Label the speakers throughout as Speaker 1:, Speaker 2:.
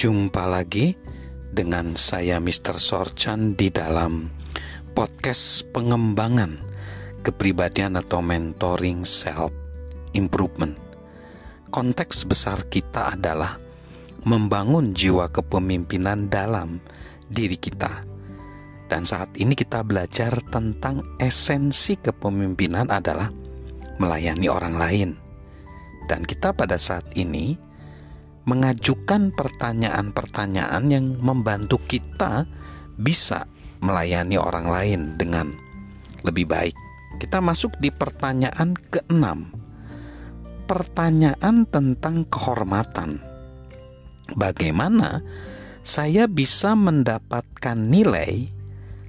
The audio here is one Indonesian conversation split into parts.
Speaker 1: Jumpa lagi dengan saya Mr. Sorchan di dalam podcast pengembangan kepribadian atau mentoring self improvement. Konteks besar kita adalah membangun jiwa kepemimpinan dalam diri kita. Dan saat ini kita belajar tentang esensi kepemimpinan adalah melayani orang lain. Dan kita pada saat ini mengajukan pertanyaan-pertanyaan yang membantu kita bisa melayani orang lain dengan lebih baik. Kita masuk di pertanyaan keenam. Pertanyaan tentang kehormatan. Bagaimana saya bisa mendapatkan nilai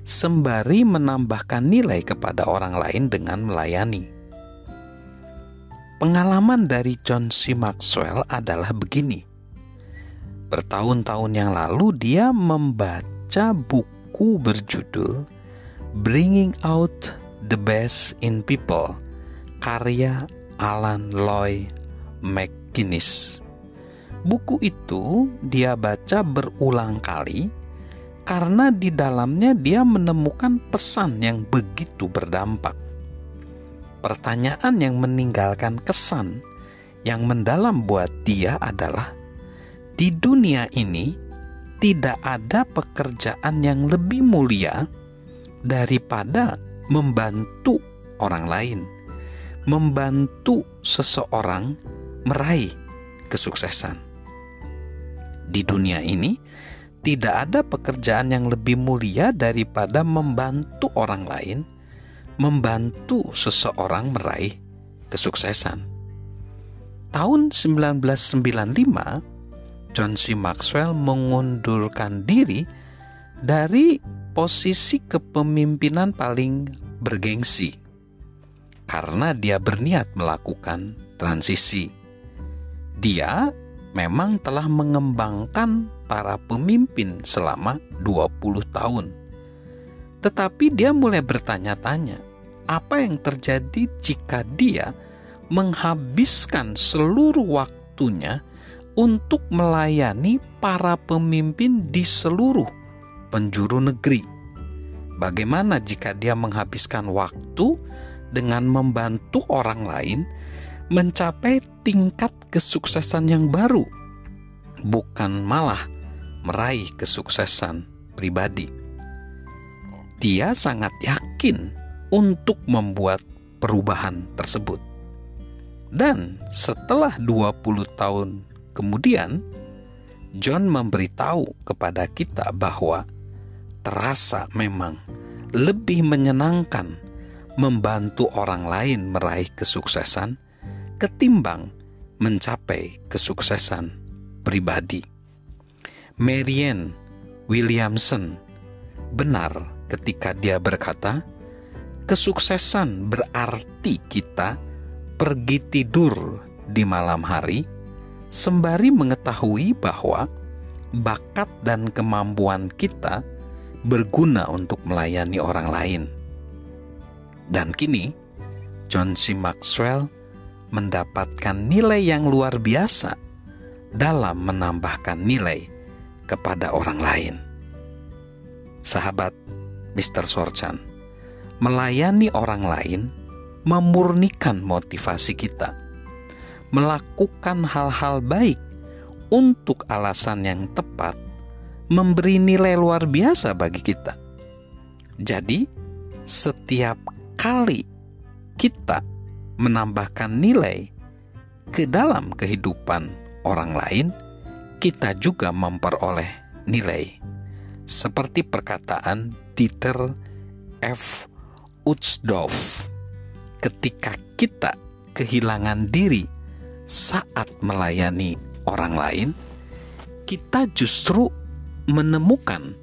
Speaker 1: sembari menambahkan nilai kepada orang lain dengan melayani? Pengalaman dari John C. Maxwell adalah begini. Bertahun-tahun yang lalu dia membaca buku berjudul Bringing Out the Best in People karya Alan Loy McGuinness. Buku itu dia baca berulang kali karena di dalamnya dia menemukan pesan yang begitu berdampak pertanyaan yang meninggalkan kesan yang mendalam buat dia adalah di dunia ini tidak ada pekerjaan yang lebih mulia daripada membantu orang lain, membantu seseorang meraih kesuksesan. Di dunia ini tidak ada pekerjaan yang lebih mulia daripada membantu orang lain membantu seseorang meraih kesuksesan. Tahun 1995, John C. Maxwell mengundurkan diri dari posisi kepemimpinan paling bergengsi karena dia berniat melakukan transisi. Dia memang telah mengembangkan para pemimpin selama 20 tahun. Tetapi dia mulai bertanya-tanya, apa yang terjadi jika dia menghabiskan seluruh waktunya untuk melayani para pemimpin di seluruh penjuru negeri. Bagaimana jika dia menghabiskan waktu dengan membantu orang lain mencapai tingkat kesuksesan yang baru, bukan malah meraih kesuksesan pribadi? Dia sangat yakin untuk membuat perubahan tersebut. Dan setelah 20 tahun kemudian, John memberitahu kepada kita bahwa terasa memang lebih menyenangkan membantu orang lain meraih kesuksesan ketimbang mencapai kesuksesan pribadi. Marianne Williamson benar ketika dia berkata, kesuksesan berarti kita pergi tidur di malam hari sembari mengetahui bahwa bakat dan kemampuan kita berguna untuk melayani orang lain. Dan kini, John C. Maxwell mendapatkan nilai yang luar biasa dalam menambahkan nilai kepada orang lain. Sahabat Mr. Sorchan, melayani orang lain memurnikan motivasi kita, melakukan hal-hal baik untuk alasan yang tepat, memberi nilai luar biasa bagi kita. Jadi, setiap kali kita menambahkan nilai ke dalam kehidupan orang lain, kita juga memperoleh nilai. Seperti perkataan Dieter F. Utsdorf ketika kita kehilangan diri saat melayani orang lain, kita justru menemukan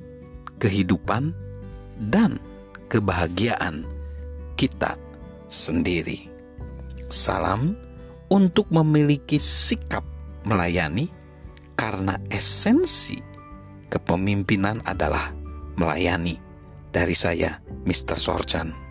Speaker 1: kehidupan dan kebahagiaan kita sendiri. Salam untuk memiliki sikap melayani, karena esensi kepemimpinan adalah melayani. Dari saya, Mr. Sorchan.